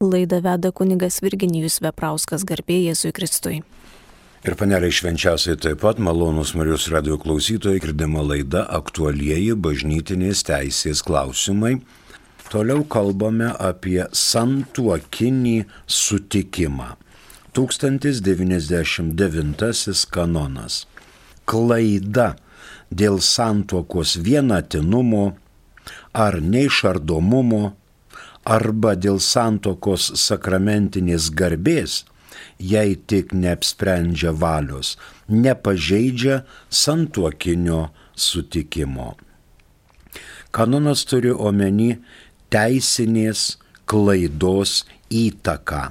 Laidą veda kunigas Virginijus Veprauskas garbė Jėzui Kristui. Ir paneliai švenčiausiai taip pat malonus Marijos radio klausytojai, girdima laida aktualieji bažnytinės teisės klausimai. Toliau kalbame apie santuokinį sutikimą. 1099 kanonas. Klaida dėl santuokos vienatinumo ar neišardomumo arba dėl santuokos sakramentinės garbės jei tik neapsprendžia valios, nepažeidžia santuokinio sutikimo. Kanonas turi omeny teisinės klaidos įtaką.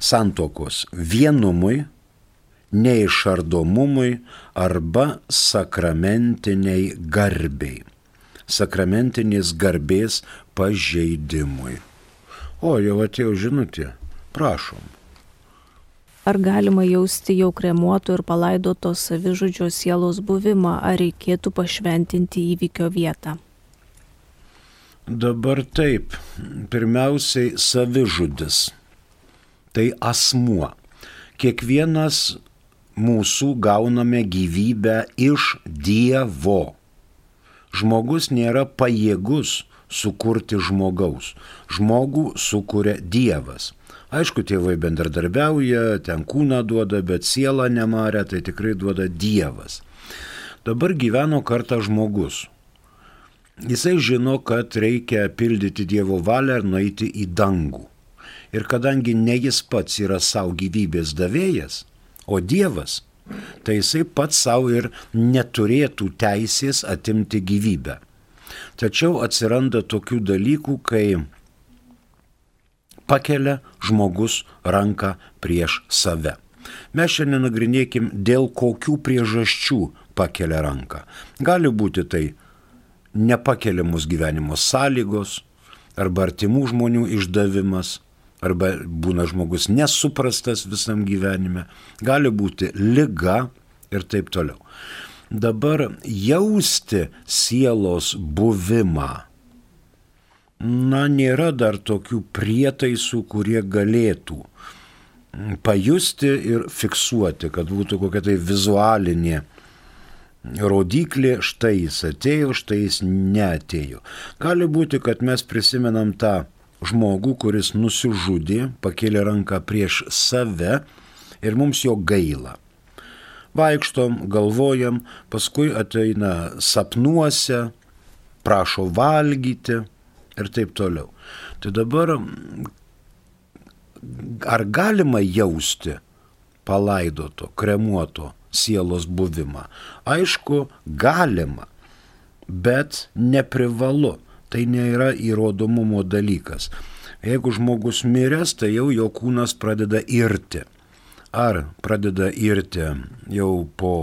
Santokos vienumui, neišardomumui arba sakramentiniai garbiai. Sakramentinės garbės pažeidimui. O, jau atėjo žinutė. Prašom. Ar galima jausti jau kremuoto ir palaidoto savižudžio sielos buvimą, ar reikėtų pašventinti įvykio vietą? Dabar taip. Pirmiausiai savižudis. Tai asmuo. Kiekvienas mūsų gauname gyvybę iš Dievo. Žmogus nėra pajėgus sukurti žmogaus. Žmogų sukuria Dievas. Aišku, tėvai bendradarbiauja, ten kūną duoda, bet sielą nemarę, tai tikrai duoda Dievas. Dabar gyveno kartą žmogus. Jisai žino, kad reikia pildyti Dievo valią ir nueiti į dangų. Ir kadangi ne jis pats yra savo gyvybės davėjas, o Dievas, tai jisai pats savo ir neturėtų teisės atimti gyvybę. Tačiau atsiranda tokių dalykų, kai pakelia žmogus ranką prieš save. Mes šiandien nagrinėkim, dėl kokių priežasčių pakelia ranką. Gali būti tai nepakeliamos gyvenimo sąlygos, arba artimų žmonių išdavimas, arba būna žmogus nesuprastas visam gyvenime, gali būti lyga ir taip toliau. Dabar jausti sielos buvimą na, nėra dar tokių prietaisų, kurie galėtų pajusti ir fiksuoti, kad būtų kokia tai vizualinė rodiklė, štai jis atėjo, štai jis neatėjo. Gali būti, kad mes prisimenam tą žmogų, kuris nusižudė, pakėlė ranką prieš save ir mums jo gaila. Vaikštom, galvojam, paskui ateina sapnuose, prašo valgyti, ir taip toliau. Tai dabar ar galima jausti palaidoto, kremuoto sielos buvimą? Aišku, galima, bet neprivalu. Tai nėra įrodomumo dalykas. Jeigu žmogus miręs, tai jau jo kūnas pradeda irti. Ar pradeda irti jau po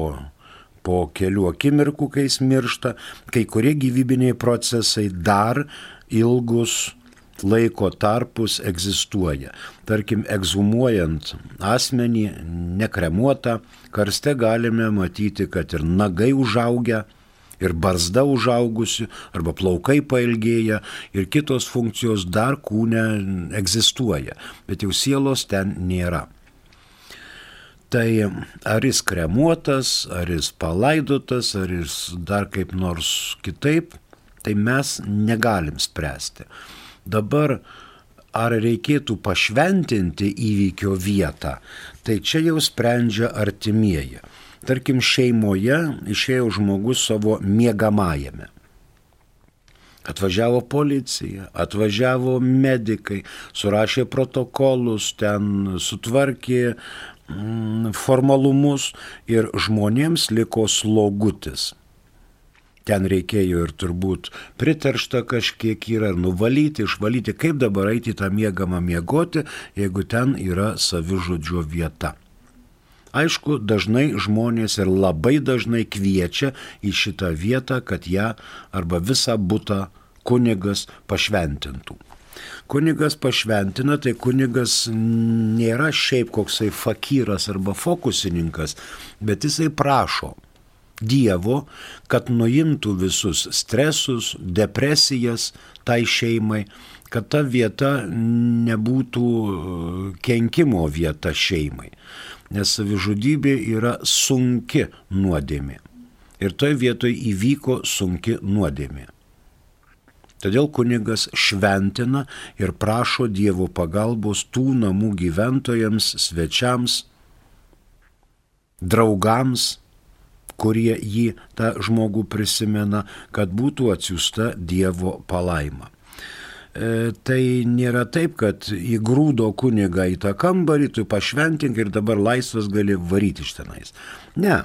po kelių akimirkų, kai jis miršta, kai kurie gyvybiniai procesai dar ilgus laiko tarpus egzistuoja. Tarkim, egzumuojant asmenį nekremuotą, karste galime matyti, kad ir nagai užaugia, ir barzda užaugusi, arba plaukai pailgėja, ir kitos funkcijos dar kūne egzistuoja, bet jau sielos ten nėra. Tai ar jis kremuotas, ar jis palaidotas, ar jis dar kaip nors kitaip, tai mes negalim spręsti. Dabar ar reikėtų pašventinti įvykio vietą, tai čia jau sprendžia artimieji. Tarkim, šeimoje išėjo žmogus savo miegamajame. Atvažiavo policija, atvažiavo medikai, surašė protokolus, ten sutvarkė formalumus ir žmonėms liko slogutis. Ten reikėjo ir turbūt priteršta kažkiek yra, nuvalyti, išvalyti, kaip dabar eiti tą mėgamą miegoti, jeigu ten yra savižudžio vieta. Aišku, dažnai žmonės ir labai dažnai kviečia į šitą vietą, kad ją arba visą būtą kunigas pašventintų. Kunigas pašventina, tai kunigas nėra šiaip koksai fakyras arba fokusininkas, bet jisai prašo Dievo, kad nuimtų visus stresus, depresijas tai šeimai, kad ta vieta nebūtų e, kenkimo vieta šeimai. Nes savižudybė yra sunki nuodėmė. Ir toje vietoje įvyko sunki nuodėmė. Todėl kunigas šventina ir prašo Dievo pagalbos tų namų gyventojams, svečiams, draugams, kurie jį tą žmogų prisimena, kad būtų atsiusta Dievo palaima. E, tai nėra taip, kad įgrūdo kunigą į tą kambarį, tu pašventink ir dabar laisvas gali varyti iš tenais. Ne,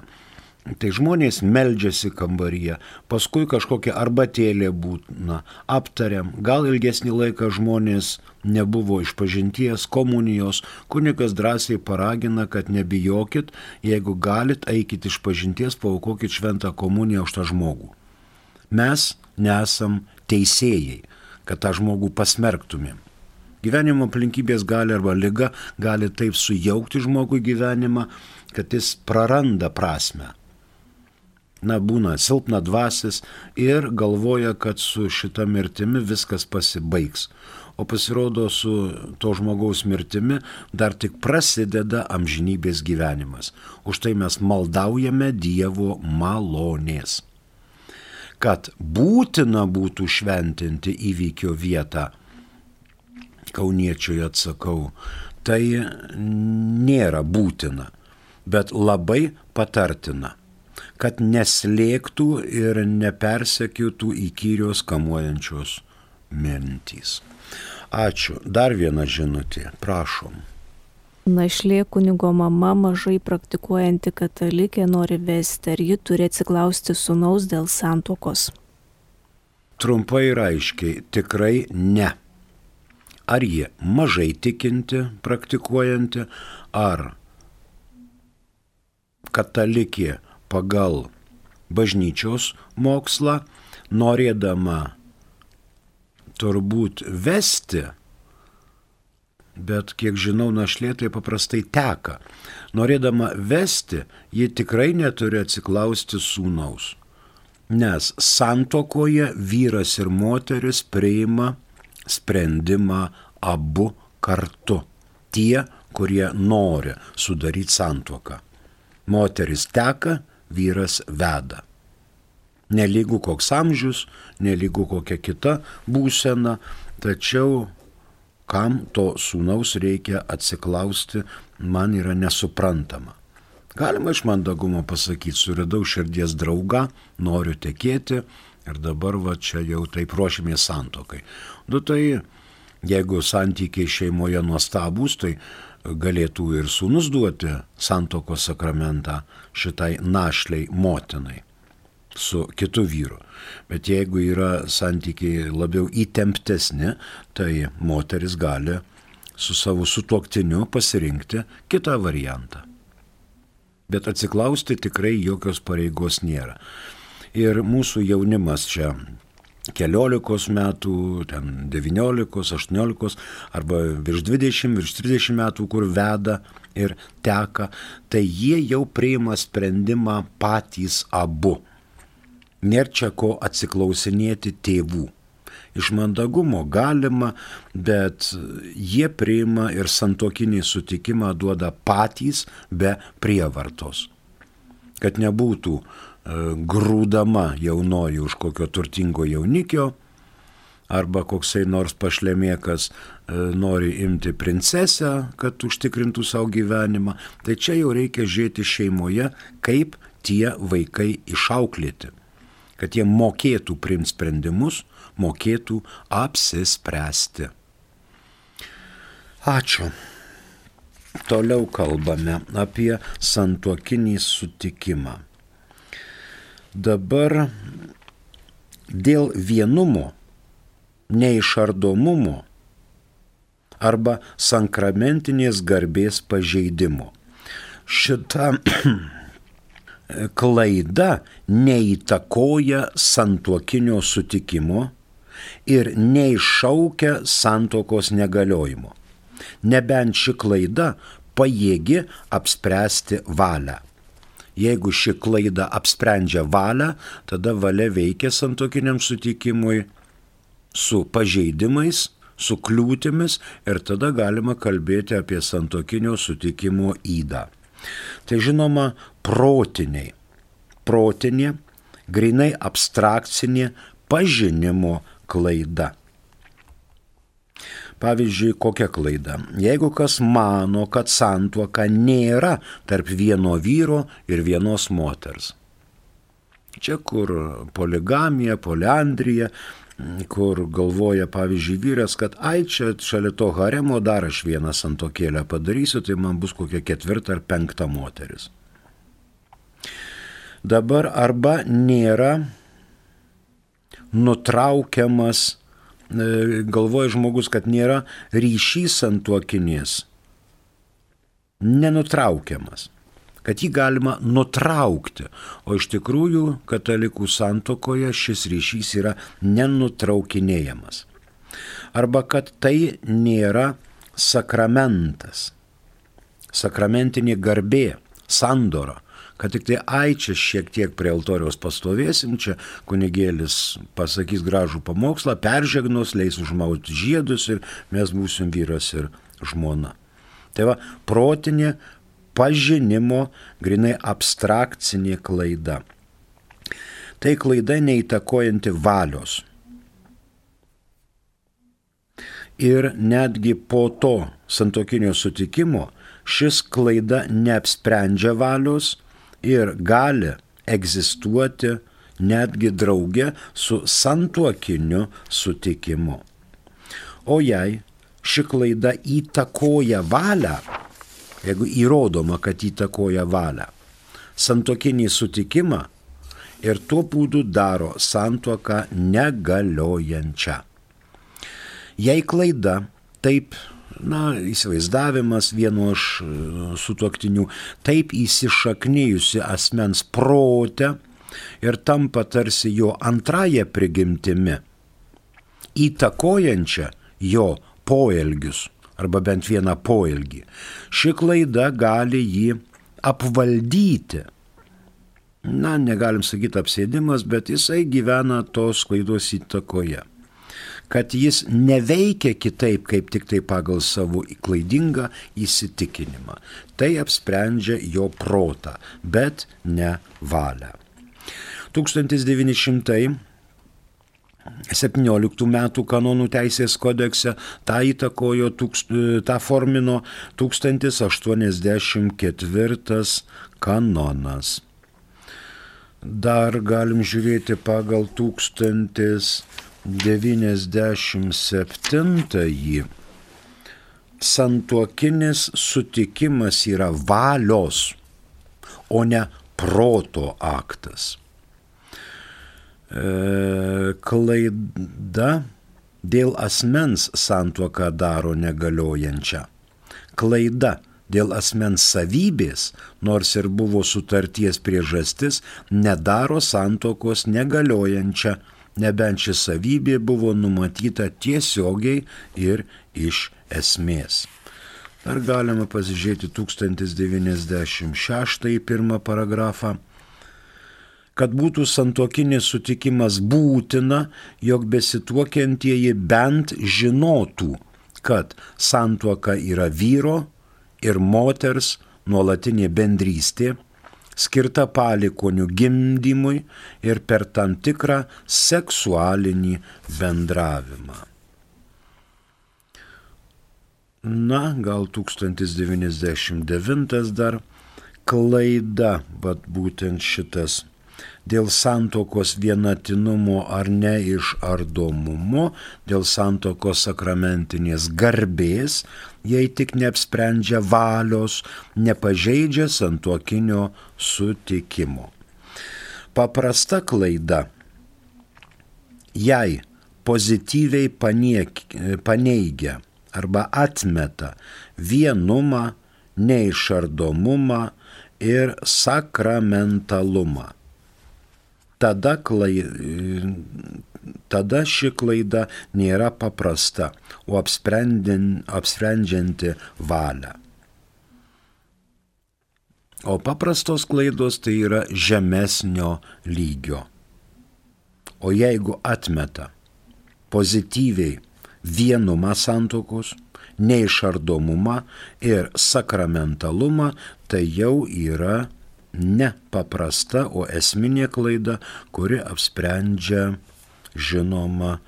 Tai žmonės meldžiasi kambaryje, paskui kažkokia arbatėlė būtina, aptariam, gal ilgesnį laiką žmonės nebuvo iš pažinties, komunijos, kunikas drąsiai paragina, kad nebijokit, jeigu galit, eikit iš pažinties, paukokit šventą komuniją už tą žmogų. Mes nesam teisėjai, kad tą žmogų pasmerktumėm. Gyvenimo aplinkybės gali arba lyga gali taip sujaukti žmogui gyvenimą, kad jis praranda prasme na, būna silpna dvasis ir galvoja, kad su šita mirtimi viskas pasibaigs. O pasirodo, su to žmogaus mirtimi dar tik prasideda amžinybės gyvenimas. Už tai mes maldaujame Dievo malonės. Kad būtina būtų šventinti įvykio vietą, kauniečiui atsakau, tai nėra būtina, bet labai patartina kad neslėgtų ir nepersekiotų įkyrios kamuojančios mintys. Ačiū. Dar viena žinutė. Prašom. Našlė kunigo mama mažai praktikuojanti katalikė nori vesti, ar ji turi atsiklausti sunaus dėl santokos. Trumpai ir aiškiai, tikrai ne. Ar jie mažai tikinti, praktikuojanti, ar katalikė pagal bažnyčios mokslą, norėdama turbūt vesti, bet kiek žinau, našlė tai paprastai teka. Norėdama vesti, ji tikrai neturi atsiklausti sūnaus. Nes santokoje vyras ir moteris priima sprendimą abu kartu. Tie, kurie nori sudaryti santoką. Moteris teka, vyras veda. Nelygų koks amžius, nelygų kokia kita būsena, tačiau kam to sūnaus reikia atsiklausti, man yra nesuprantama. Galima iš mandagumo pasakyti, suridau širdies draugą, noriu tekėti ir dabar va čia jau taip ruošimės santokai. Nu tai jeigu santykiai šeimoje nuostabus, tai galėtų ir sūnus duoti santokos sakramentą šitai našliai motinai su kitu vyru. Bet jeigu yra santykiai labiau įtemptesni, tai moteris gali su savo sutuoktiniu pasirinkti kitą variantą. Bet atsiklausti tikrai jokios pareigos nėra. Ir mūsų jaunimas čia keliolikos metų, ten devyniolikos, aštuoniolikos arba virš dvidešimt, virš trisdešimt metų, kur veda ir teka, tai jie jau priima sprendimą patys abu. Nėra čia ko atsiklausinėti tėvų. Iš mandagumo galima, bet jie priima ir santokinį sutikimą duoda patys be prievartos. Kad nebūtų E, grūdama jaunoji už kokio turtingo jaunikio, arba koksai nors pašlemėkas e, nori imti princesę, kad užtikrintų savo gyvenimą, tai čia jau reikia žiūrėti šeimoje, kaip tie vaikai išauklėti, kad jie mokėtų priimti sprendimus, mokėtų apsispręsti. Ačiū. Toliau kalbame apie santuokinį sutikimą. Dabar dėl vienumo, neišardomumo arba sakramentinės garbės pažeidimo. Šita klaida neįtakoja santuokinio sutikimo ir neiššaukia santokos negaliojimo. Nebent ši klaida pajėgi apspręsti valią. Jeigu ši klaida apsprendžia valią, tada valia veikia santokiniam sutikimui su pažeidimais, su kliūtimis ir tada galima kalbėti apie santokinio sutikimo įdą. Tai žinoma, protiniai. Protinė, grinai abstrakcinė pažinimo klaida. Pavyzdžiui, kokia klaida? Jeigu kas mano, kad santuoka nėra tarp vieno vyro ir vienos moters. Čia kur poligamija, poliandrija, kur galvoja, pavyzdžiui, vyras, kad ai čia šalia to haremo dar aš vieną santokėlę padarysiu, tai man bus kokia ketvirta ar penkta moteris. Dabar arba nėra nutraukiamas, galvoja žmogus, kad nėra ryšys santuokinės, nenutraukiamas. Kad jį galima nutraukti, o iš tikrųjų katalikų santokoje šis ryšys yra nenutraukinėjamas. Arba kad tai nėra sakramentas, sakramentinė garbė, sandora, kad tik tai ai čia šiek tiek prie altoriaus pastovėsim, čia kunigėlis pasakys gražų pamokslą, peržegnos, leis užmauti žiedus ir mes būsim vyras ir žmona. Tai va, protinė pažinimo, grinai abstrakcinė klaida. Tai klaida neįtakojanti valios. Ir netgi po to santokinio sutikimo šis klaida neapsprendžia valios ir gali egzistuoti netgi drauge su santuokiniu sutikimu. O jei ši klaida įtakoja valią, jeigu įrodoma, kad įtakoja valią, santokinį sutikimą ir tuo būdu daro santuoką negaliojančią. Jei klaida, taip, na, įsivaizdavimas vieno iš e, sutuoktinių, taip įsišaknyjusi asmens protė ir tampa tarsi jo antraja prigimtimi, įtakojančia jo poelgius arba bent vieną poelgį. Ši klaida gali jį apvaldyti. Na, negalim sakyti apsėdimas, bet jisai gyvena tos klaidos įtakoje. Kad jis neveikia kitaip, kaip tik tai pagal savo klaidingą įsitikinimą. Tai apsprendžia jo protą, bet ne valią. 1900 17 metų kanonų teisės kodekse tą įtakojo, tą formino 1084 kanonas. Dar galim žiūrėti pagal 1097. Santuokinis sutikimas yra valios, o ne proto aktas. E, klaida dėl asmens santuoką daro negaliojančią. Klaida dėl asmens savybės, nors ir buvo sutarties priežastis, nedaro santokos negaliojančią, nebent ši savybė buvo numatyta tiesiogiai ir iš esmės. Dar galima pasižiūrėti 1096 pirmą paragrafą kad būtų santokinis sutikimas būtina, jog besituokiantieji bent žinotų, kad santuoka yra vyro ir moters nuolatinė bendrystė, skirta palikonių gimdymui ir per tam tikrą seksualinį bendravimą. Na, gal 1099 dar klaida, bet būtent šitas dėl santokos vienatinumo ar neišardomumo, dėl santokos sakramentinės garbės, jei tik neapsprendžia valios, nepažeidžia santokinio sutikimo. Paprasta klaida. Jei pozityviai paniek, paneigia arba atmeta vienumą, neišardomumą ir sakramentalumą tada, klai, tada ši klaida nėra paprasta, o apsprendžianti valią. O paprastos klaidos tai yra žemesnio lygio. O jeigu atmeta pozityviai vienumą santokos, neišardomumą ir sakramentalumą, tai jau yra ne paprasta, o esminė klaida, kuri apsprendžia žinoma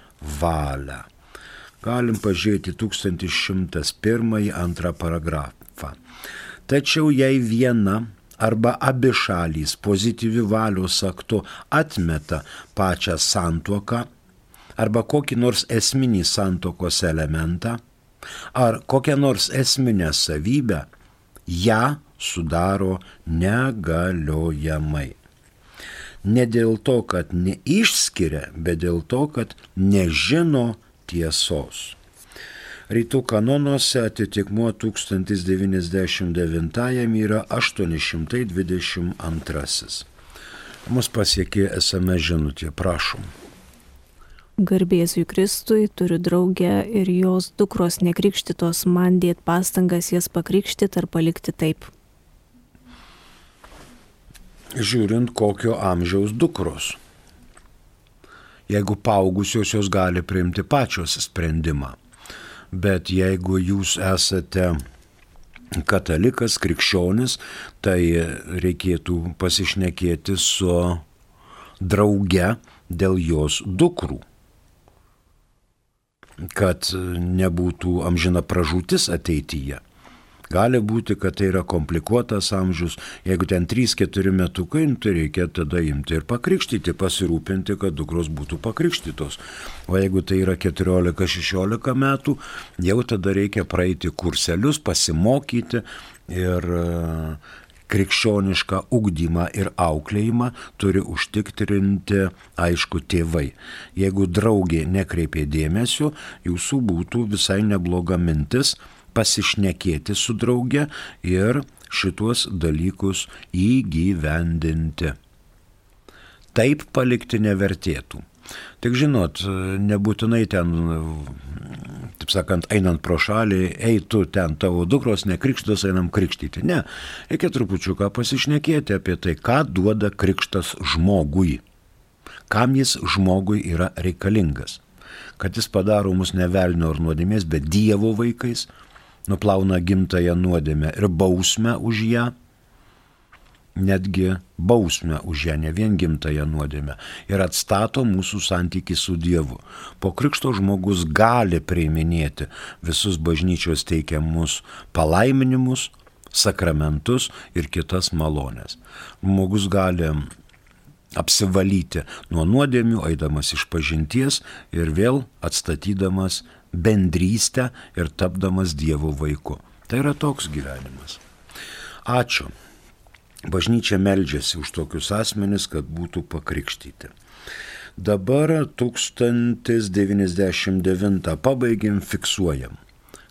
valią. Galim pažiūrėti 1101-2 paragrafą. Tačiau jei viena arba abi šalys pozityvi valios aktu atmeta pačią santuoką arba kokį nors esminį santokos elementą ar kokią nors esminę savybę, ją sudaro negaliojamai. Ne dėl to, kad neišskiria, bet dėl to, kad nežino tiesos. Rytų kanonuose atitikmuo 1099 yra 822. Mus pasiekė SMS žinutė, prašom. Garbėsiu Kristui, turiu draugę ir jos dukros nekrikštytos, man dėt pastangas jas pakrikštyti ar palikti taip. Žiūrint, kokio amžiaus dukros. Jeigu paaugusios jos gali priimti pačios sprendimą. Bet jeigu jūs esate katalikas, krikščionis, tai reikėtų pasišnekėti su drauge dėl jos dukrų kad nebūtų amžina pražūtis ateityje. Gali būti, kad tai yra komplikuotas amžius, jeigu ten 3-4 metukai, nu, tai reikia tada imti ir pakrikštyti, pasirūpinti, kad dukros būtų pakrikštytos. O jeigu tai yra 14-16 metų, jau tada reikia praeiti kurselius, pasimokyti ir krikščionišką ugdymą ir auklėjimą turi užtikrinti, aišku, tėvai. Jeigu draugė nekreipė dėmesio, jūsų būtų visai nebloga mintis pasišnekėti su drauge ir šituos dalykus įgyvendinti. Taip palikti nevertėtų. Tik žinot, nebūtinai ten taip sakant, einant pro šalį, eitų ten tavo dukros, ne krikštas, einam krikštyti. Ne, reikia trupučiuką pasišnekėti apie tai, ką duoda krikštas žmogui. Kam jis žmogui yra reikalingas. Kad jis padaro mus ne velnio ar nuodėmės, bet Dievo vaikais, nuplauna gimtąją nuodėmę ir bausmę už ją netgi bausmę už ją, ne vien gimtąją nuodėmę, ir atstato mūsų santyki su Dievu. Po krikšto žmogus gali priiminėti visus bažnyčios teikiamus palaiminimus, sakramentus ir kitas malonės. Žmogus gali apsivalyti nuo nuodėmių, eidamas iš pažinties ir vėl atstatydamas bendrystę ir tapdamas Dievo vaiku. Tai yra toks gyvenimas. Ačiū. Bažnyčia meldžiasi už tokius asmenis, kad būtų pakrikštyti. Dabar 1099 pabaigim, fiksuojam.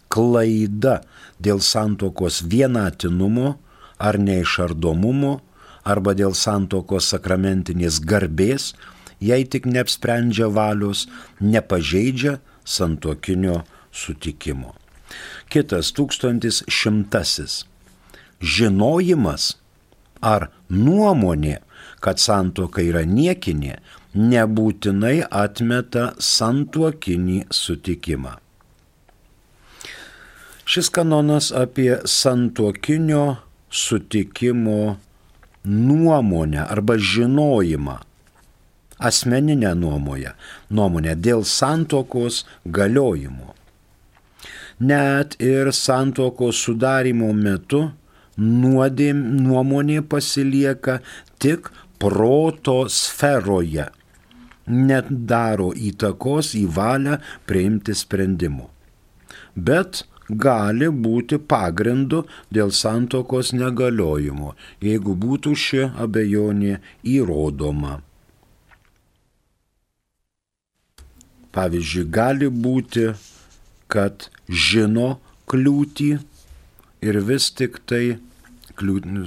Klaida dėl santokos vienatinumo ar neišardomumo arba dėl santokos sakramentinės garbės, jei tik neapsprendžia valios, nepažeidžia santokinio sutikimo. Kitas tūkstantis šimtasis. Žinojimas ar nuomonė, kad santuoka yra niekinė, nebūtinai atmeta santuokinį sutikimą. Šis kanonas apie santuokinio sutikimo nuomonę arba žinojimą, asmeninę nuomonę, nuomonę dėl santokos galiojimo. Net ir santokos sudarimo metu nuodėm, nuomonė pasilieka tik proto sferoje, net daro įtakos į valią priimti sprendimų. Bet gali būti pagrindu dėl santokos negaliojimo, jeigu būtų ši abejonė įrodoma. Pavyzdžiui, gali būti, kad žino kliūtį ir vis tik tai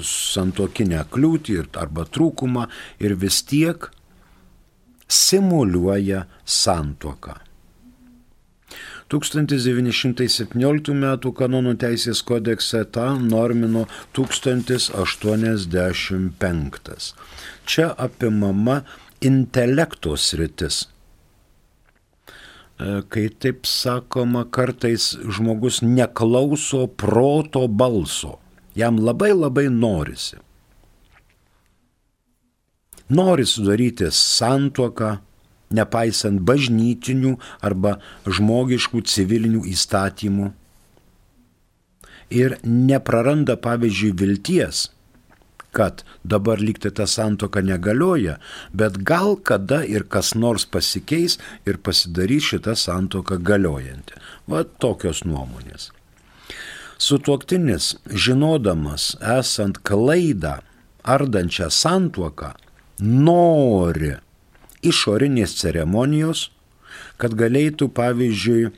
santokinę kliūtį arba trūkumą ir vis tiek simuliuoja santoką. 1917 m. kanonų teisės kodekse tą normino 1085. Čia apimama intelektos rytis. E, kai taip sakoma, kartais žmogus neklauso proto balso, jam labai labai norisi. Nori sudaryti santuoką, nepaisant bažnytinių arba žmogiškų civilinių įstatymų. Ir nepraranda, pavyzdžiui, vilties, kad dabar lygtai ta santoka negalioja, bet gal kada ir kas nors pasikeis ir pasidarys šitą santoką galiojanti. Va tokios nuomonės. Sutuoktinis, žinodamas esant klaidą ardančią santuoką, nori išorinės ceremonijos, kad galėtų, pavyzdžiui,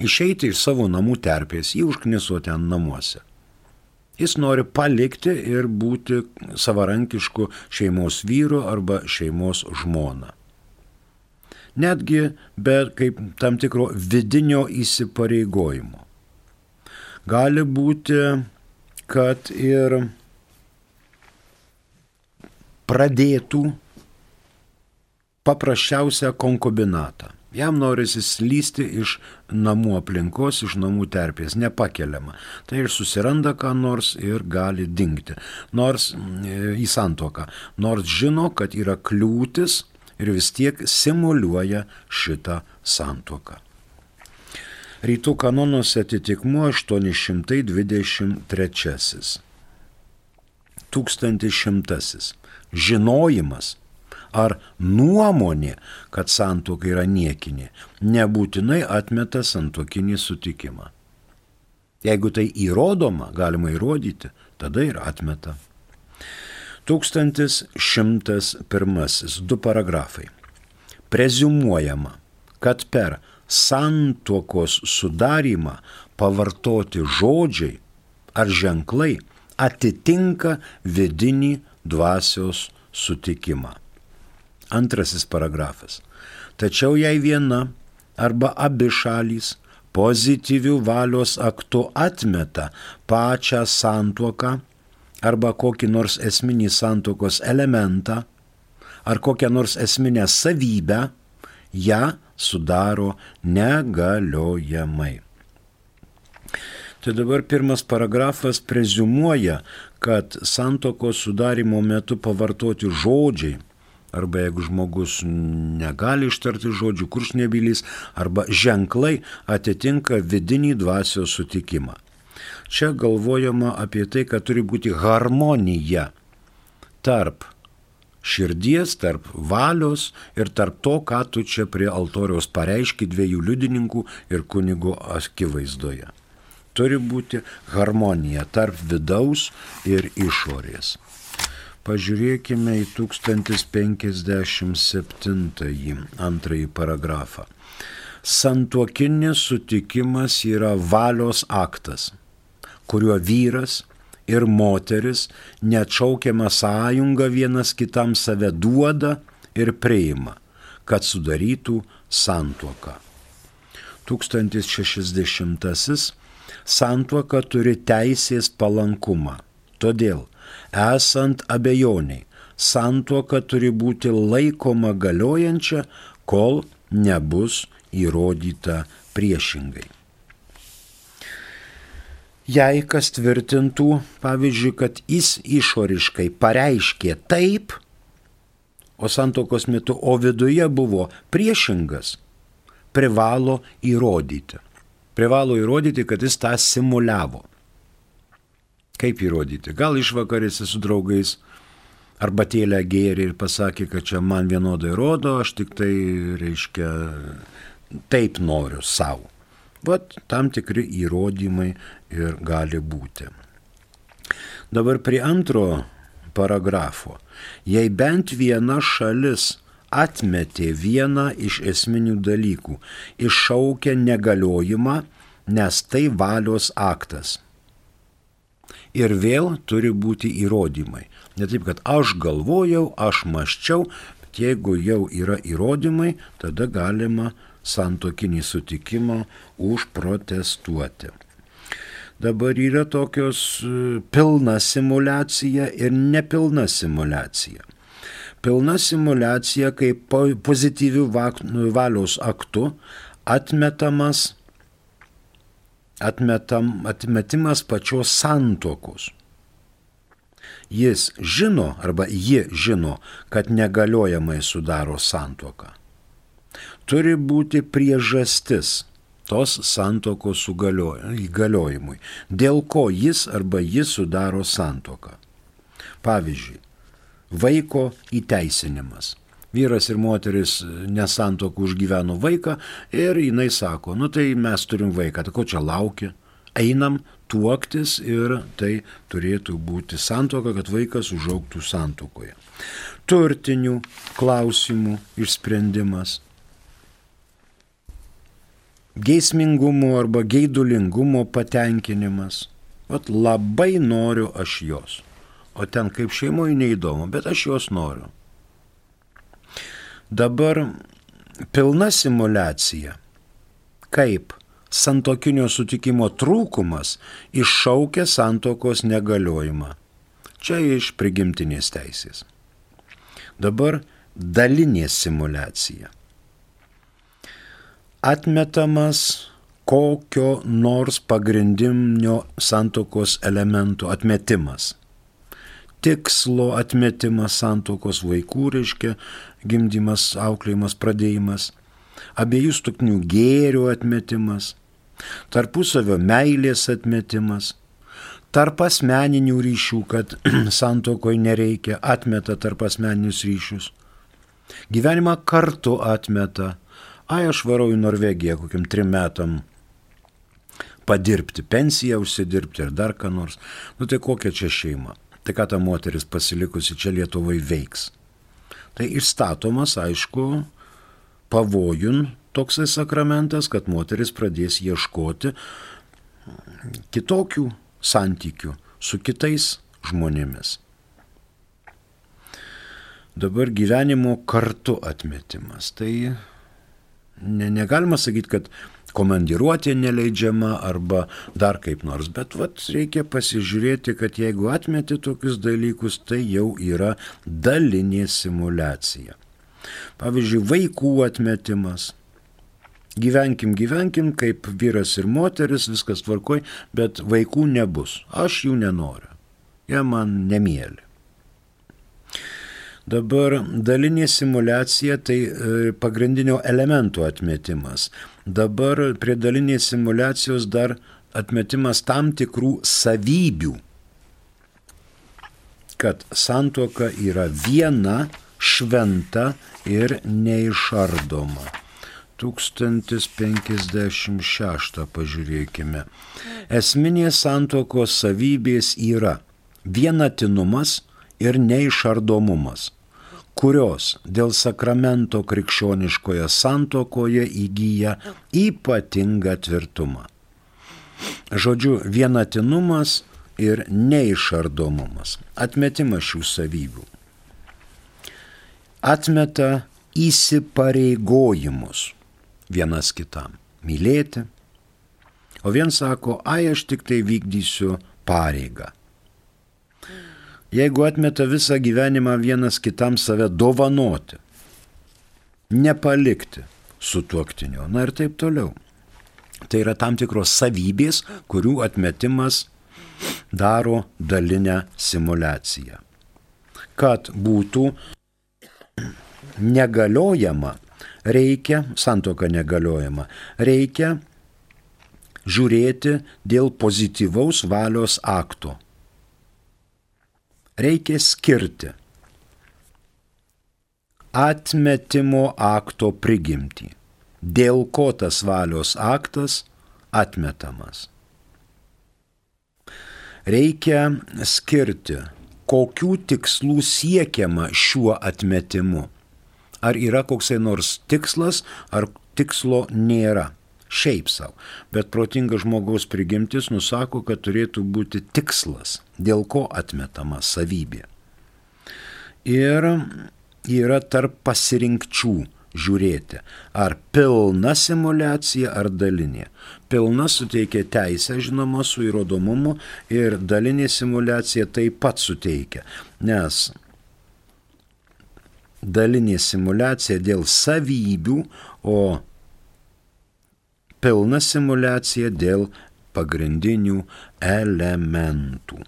išeiti iš savo namų terpės, jį užknisuoti ant namuose. Jis nori palikti ir būti savarankišku šeimos vyru arba šeimos žmona. Netgi be kaip tam tikro vidinio įsipareigojimo. Gali būti, kad ir pradėtų paprasčiausią konkubinatą. Jam norisi slysti iš namų aplinkos, iš namų terpės, nepakeliama. Tai ir susiranda ką nors ir gali dingti. Nors e, į santoką, nors žino, kad yra kliūtis ir vis tiek simuliuoja šitą santoką. Rytų kanonuose atitikmuo 823. Tūkstantis žinojimas ar nuomonė, kad santoka yra niekinė, nebūtinai atmeta santokinį sutikimą. Jeigu tai įrodoma, galima įrodyti, tada ir atmeta. 1101. Du paragrafai. Prezumuojama, kad per santuokos sudarimą pavartoti žodžiai ar ženklai atitinka vidinį dvasios sutikimą. Antrasis paragrafas. Tačiau jei viena arba abi šalys pozityvių valios aktu atmeta pačią santuoką arba kokį nors esminį santuokos elementą ar kokią nors esminę savybę, ją sudaro negaliojamai. Tai dabar pirmas paragrafas prezumuoja, kad santokos sudarimo metu pavartoti žodžiai arba jeigu žmogus negali ištarti žodžių, kuršnebylys, arba ženklai atitinka vidinį dvasios sutikimą. Čia galvojama apie tai, kad turi būti harmonija tarp širdies, tarp valios ir tarp to, ką tu čia prie altoriaus pareiški dviejų liudininkų ir kunigo akivaizdoje. Turi būti harmonija tarp vidaus ir išorės. Pažiūrėkime į 1057 antrąjį paragrafą. Santuokinis sutikimas yra valios aktas, kuriuo vyras ir moteris neatšaukiamą sąjungą vienas kitam save duoda ir priima, kad sudarytų santuoką. 1060 santuoka turi teisės palankumą. Todėl esant abejoniai, santuoka turi būti laikoma galiojančia, kol nebus įrodyta priešingai. Jei kas tvirtintų, pavyzdžiui, kad jis išoriškai pareiškė taip, o santokos metu, o viduje buvo priešingas, privalo įrodyti. Privalo įrodyti, kad jis tą simuliavo. Kaip įrodyti? Gal išvakarėse su draugais arba tėlę gėrė ir pasakė, kad čia man vienodai rodo, aš tik tai, reiškia, taip noriu savo. Vat tam tikri įrodymai ir gali būti. Dabar prie antro paragrafo. Jei bent viena šalis atmetė vieną iš esminių dalykų, iššaukia negaliojimą, nes tai valios aktas ir vėl turi būti įrodymai. Ne taip, kad aš galvojau, aš maščiau, bet jeigu jau yra įrodymai, tada galima santokinį sutikimą užprotestuoti. Dabar yra tokios e, pilna simulacija ir nepilna simulacija. Pilna simulacija, kaip pozityvių valios aktų atmetamas, atmetam, atmetimas pačios santokos jis žino arba ji žino, kad negaliojamai sudaro santoką. Turi būti priežastis tos santokos įgaliojimui, dėl ko jis arba ji sudaro santoką. Pavyzdžiui, vaiko įteisinimas. Vyras ir moteris nesantokų užgyveno vaiką ir jinai sako, nu tai mes turim vaiką, tai ko čia laukia? Einam, tuoktis ir tai turėtų būti santoka, kad vaikas užauktų santokoje. Turtinių klausimų išsprendimas. Geismingumo arba geidulingumo patenkinimas. Vat labai noriu aš jos. O ten kaip šeimoje neįdomu, bet aš jos noriu. Dabar pilna simulacija. Kaip santokinio sutikimo trūkumas iššaukia santokos negaliojimą. Čia iš prigimtinės teisės. Dabar dalinė simulacija. Atmetamas kokio nors pagrindinio santokos elemento atmetimas. Tikslo atmetimas santokos vaikų reiškia gimdymas, auklėjimas, pradėjimas. Abiejų stuknių gėrių atmetimas tarpusavio meilės atmetimas, tarp asmeninių ryšių, kad santokoj nereikia, atmeta tarp asmeninius ryšius. Gyvenimą kartu atmeta. Ai, aš varau į Norvegiją kokiam trim metam padirbti, pensiją užsidirbti ir dar ką nors. Nu tai kokia čia šeima? Tai ką ta moteris pasilikusi čia Lietuvai veiks? Tai išstatomas, aišku, pavojun toksai sakramentas, kad moteris pradės ieškoti kitokių santykių su kitais žmonėmis. Dabar gyvenimo kartu atmetimas. Tai ne, negalima sakyti, kad komandiruotė neleidžiama arba dar kaip nors, bet vat, reikia pasižiūrėti, kad jeigu atmeti tokius dalykus, tai jau yra dalinė simulacija. Pavyzdžiui, vaikų atmetimas gyvenkim, gyvenkim kaip vyras ir moteris, viskas tvarkoj, bet vaikų nebus. Aš jų nenoriu. Jie man nemėly. Dabar dalinė simulacija tai e, pagrindinio elemento atmetimas. Dabar prie dalinės simulacijos dar atmetimas tam tikrų savybių, kad santuoka yra viena, šventa ir neišardoma. 1056 pažiūrėkime. Esminės santokos savybės yra vienatinumas ir neišardomumas, kurios dėl sakramento krikščioniškoje santokoje įgyja ypatingą tvirtumą. Žodžiu, vienatinumas ir neišardomumas, atmetimas šių savybių. Atmeta įsipareigojimus vienas kitam. Mylėti. O vien sako, ai aš tik tai vykdysiu pareigą. Jeigu atmeta visą gyvenimą vienas kitam save dovanoti, nepalikti su tuoktiniu, na ir taip toliau. Tai yra tam tikros savybės, kurių atmetimas daro dalinę simulaciją. Kad būtų negaliojama reikia, santoka negaliojama, reikia žiūrėti dėl pozityvaus valios akto. Reikia skirti atmetimo akto prigimtį, dėl ko tas valios aktas atmetamas. Reikia skirti, kokių tikslų siekiama šiuo atmetimu ar yra koksai nors tikslas, ar tikslo nėra. Šiaip savo. Bet protingas žmogaus prigimtis nusako, kad turėtų būti tikslas, dėl ko atmetama savybė. Ir yra tarp pasirinkčių žiūrėti, ar pilna simulacija, ar dalinė. Pilna suteikia teisę, žinoma, su įrodomumu ir dalinė simulacija taip pat suteikia, nes dalinė simulacija dėl savybių, o pilna simulacija dėl pagrindinių elementų.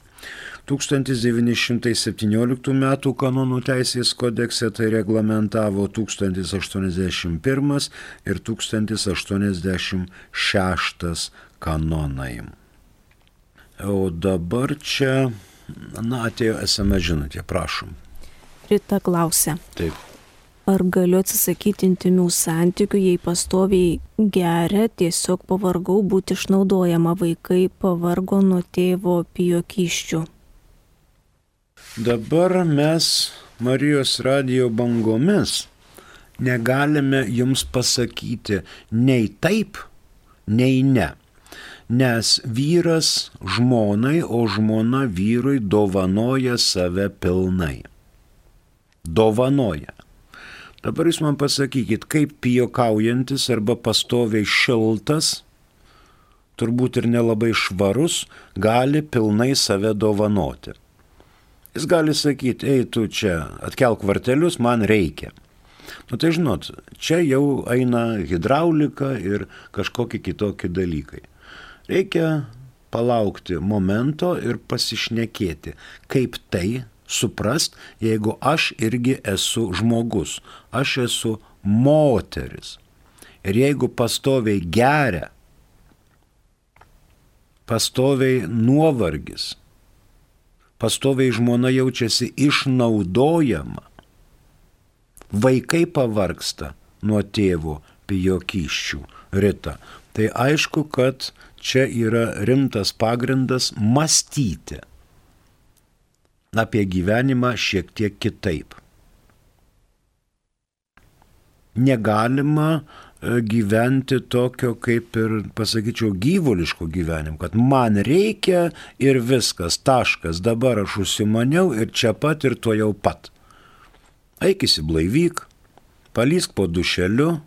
1917 m. kanonų teisės kodekse tai reglamentavo 1081 ir 1086 kanonai. O dabar čia, na, atėjo SMS žinutė, prašom. Rita klausia. Taip. Ar galiu atsisakyti intimių santykių, jei pastoviai geria, tiesiog pavargau būti išnaudojama, vaikai pavargo nuo tėvo pijokyščių. Dabar mes Marijos radio bangomis negalime jums pasakyti nei taip, nei ne. Nes vyras žmonai, o žmona vyrui dovanoja save pilnai dovanoja. Dabar jūs man pasakykit, kaip pijokaujantis arba pastoviai šiltas, turbūt ir nelabai švarus, gali pilnai save dovanoti. Jis gali sakyti, ei tu čia, atkelk vartelius, man reikia. Nu tai žinot, čia jau eina hidraulika ir kažkokie kitokie dalykai. Reikia palaukti momento ir pasišnekėti, kaip tai suprast, jeigu aš irgi esu žmogus, aš esu moteris. Ir jeigu pastoviai geria, pastoviai nuovargis, pastoviai žmona jaučiasi išnaudojama, vaikai pavarksta nuo tėvo pijokyščių rita. Tai aišku, kad čia yra rimtas pagrindas mąstyti apie gyvenimą šiek tiek kitaip. Negalima e, gyventi tokio kaip ir, pasakyčiau, gyvuliško gyvenimo, kad man reikia ir viskas, taškas, dabar aš užsimaniau ir čia pat ir to jau pat. Eik įsiblaivyk, palysk po dušeliu,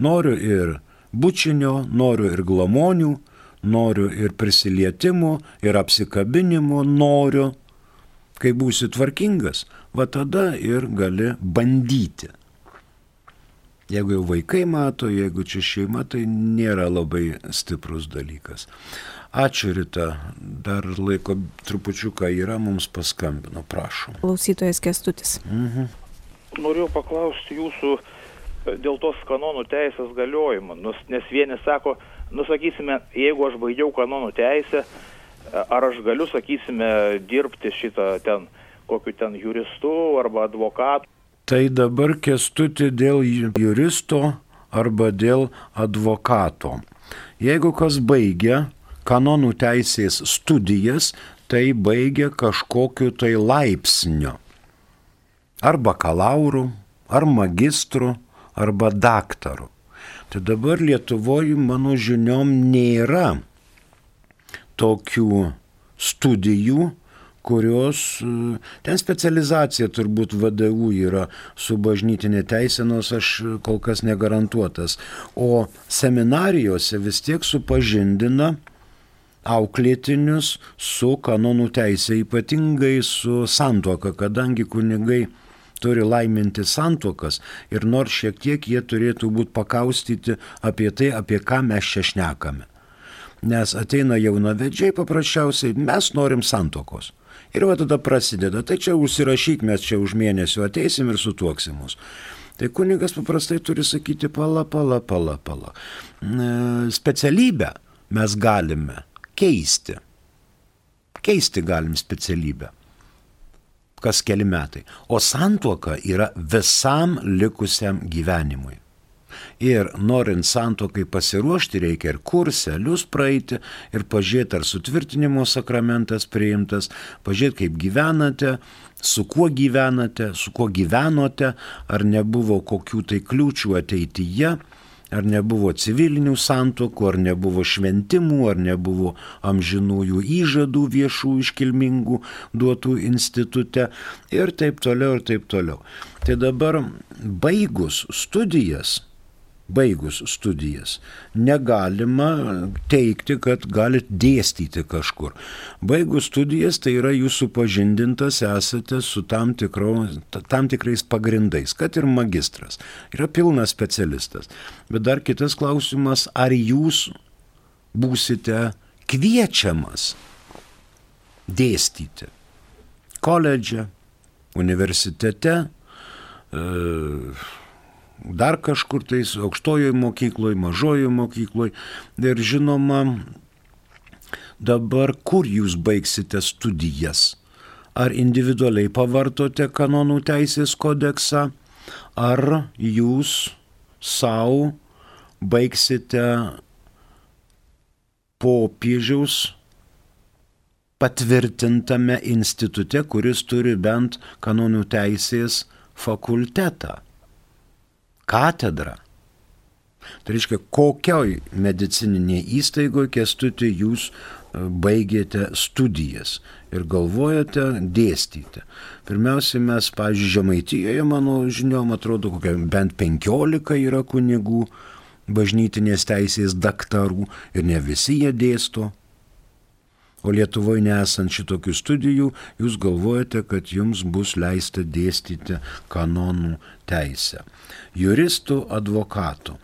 noriu ir bučinio, noriu ir glamonių, noriu ir prisilietimų, ir apsikabinimų, noriu kai būsi tvarkingas, va tada ir gali bandyti. Jeigu jau vaikai mato, jeigu čia šeima, tai nėra labai stiprus dalykas. Ačiū Rita, dar laiko trupučiuką yra, mums paskambino, prašom. Klausytojas Kestutis. Mhm. Noriu paklausti jūsų e, dėl tos kanonų teisės galiojimo, nes vieni sako, nusakysime, jeigu aš baigiau kanonų teisę, ar aš galiu, sakysime, dirbti šitą ten, kokiu ten juristu arba advokatu. Tai dabar kestuti dėl juristo arba dėl advokato. Jeigu kas baigia kanonų teisės studijas, tai baigia kažkokiu tai laipsniu. Ar bakalauru, ar magistru, arba daktaru. Tai dabar Lietuvoje, mano žiniom, nėra tokių studijų, kurios, e, ten specializacija turbūt VDU yra su bažnytinė teisė, nors aš kol kas negarantuotas, o seminarijose vis tiek supažindina auklėtinius su kanonų teisė, ypatingai su santuoka, kadangi kunigai turi laiminti santuokas ir nors šiek tiek jie turėtų būti pakaustyti apie tai, apie ką mes čia šnekame nes ateina jaunavedžiai paprasčiausiai, mes norim santokos. Ir va tada prasideda, tai čia užsirašyk, mes čia už mėnesio ateisim ir sutuoksim mus. Tai kunigas paprastai turi sakyti pala, pala, pala, pala. Specialybę mes galime keisti. Keisti galim specialybę. Kas keli metai. O santuoka yra visam likusiam gyvenimui. Ir norint santokai pasiruošti, reikia ir kurselius praeiti, ir pažiūrėti, ar sutvirtinimo sakramentas priimtas, pažiūrėti, kaip gyvenate, su kuo gyvenate, su kuo gyvenote, ar nebuvo kokių tai kliūčių ateityje, ar nebuvo civilinių santokų, ar nebuvo šventimų, ar nebuvo amžinųjų įžadų viešų iškilmingų duotų institute ir taip toliau, ir taip toliau. Tai dabar baigus studijas, baigus studijas. Negalima teikti, kad galit dėstyti kažkur. Baigus studijas tai yra jūs supažindintas esate su tam, tikro, tam tikrais pagrindais, kad ir magistras. Yra pilnas specialistas. Bet dar kitas klausimas, ar jūs būsite kviečiamas dėstyti koledže, universitete, e, dar kažkur tais aukštojoje mokykloje, mažojoje mokykloje. Ir žinoma, dabar kur jūs baigsite studijas? Ar individualiai pavartote kanonų teisės kodeksą, ar jūs savo baigsite popiežiaus patvirtintame institute, kuris turi bent kanonų teisės fakultetą katedrą. Tai reiškia, kokioj medicininėje įstaigoje kestuti jūs e, baigėte studijas ir galvojate dėstyti. Pirmiausia, mes, pavyzdžiui, Žemaitijoje, mano žiniom, atrodo, kokia bent penkiolika yra kunigų bažnytinės teisės daktarų ir ne visi jie dėsto. O Lietuvoje nesant šitokių studijų, jūs galvojate, kad jums bus leista dėstyti kanonų teisę. Juristų, advokatų.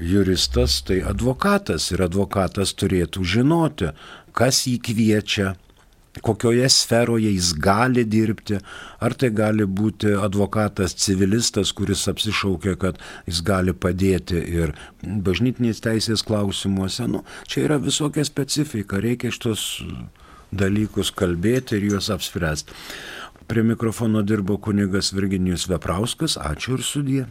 Juristas tai advokatas ir advokatas turėtų žinoti, kas jį kviečia, kokioje sferoje jis gali dirbti, ar tai gali būti advokatas civilistas, kuris apsišaukia, kad jis gali padėti ir bažnytinės teisės klausimuose. Nu, čia yra visokia specifika, reikia šitos dalykus kalbėti ir juos apspręsti. Prie mikrofono dirbo kunigas Virginijus Veprauskas, ačiū ir sudie.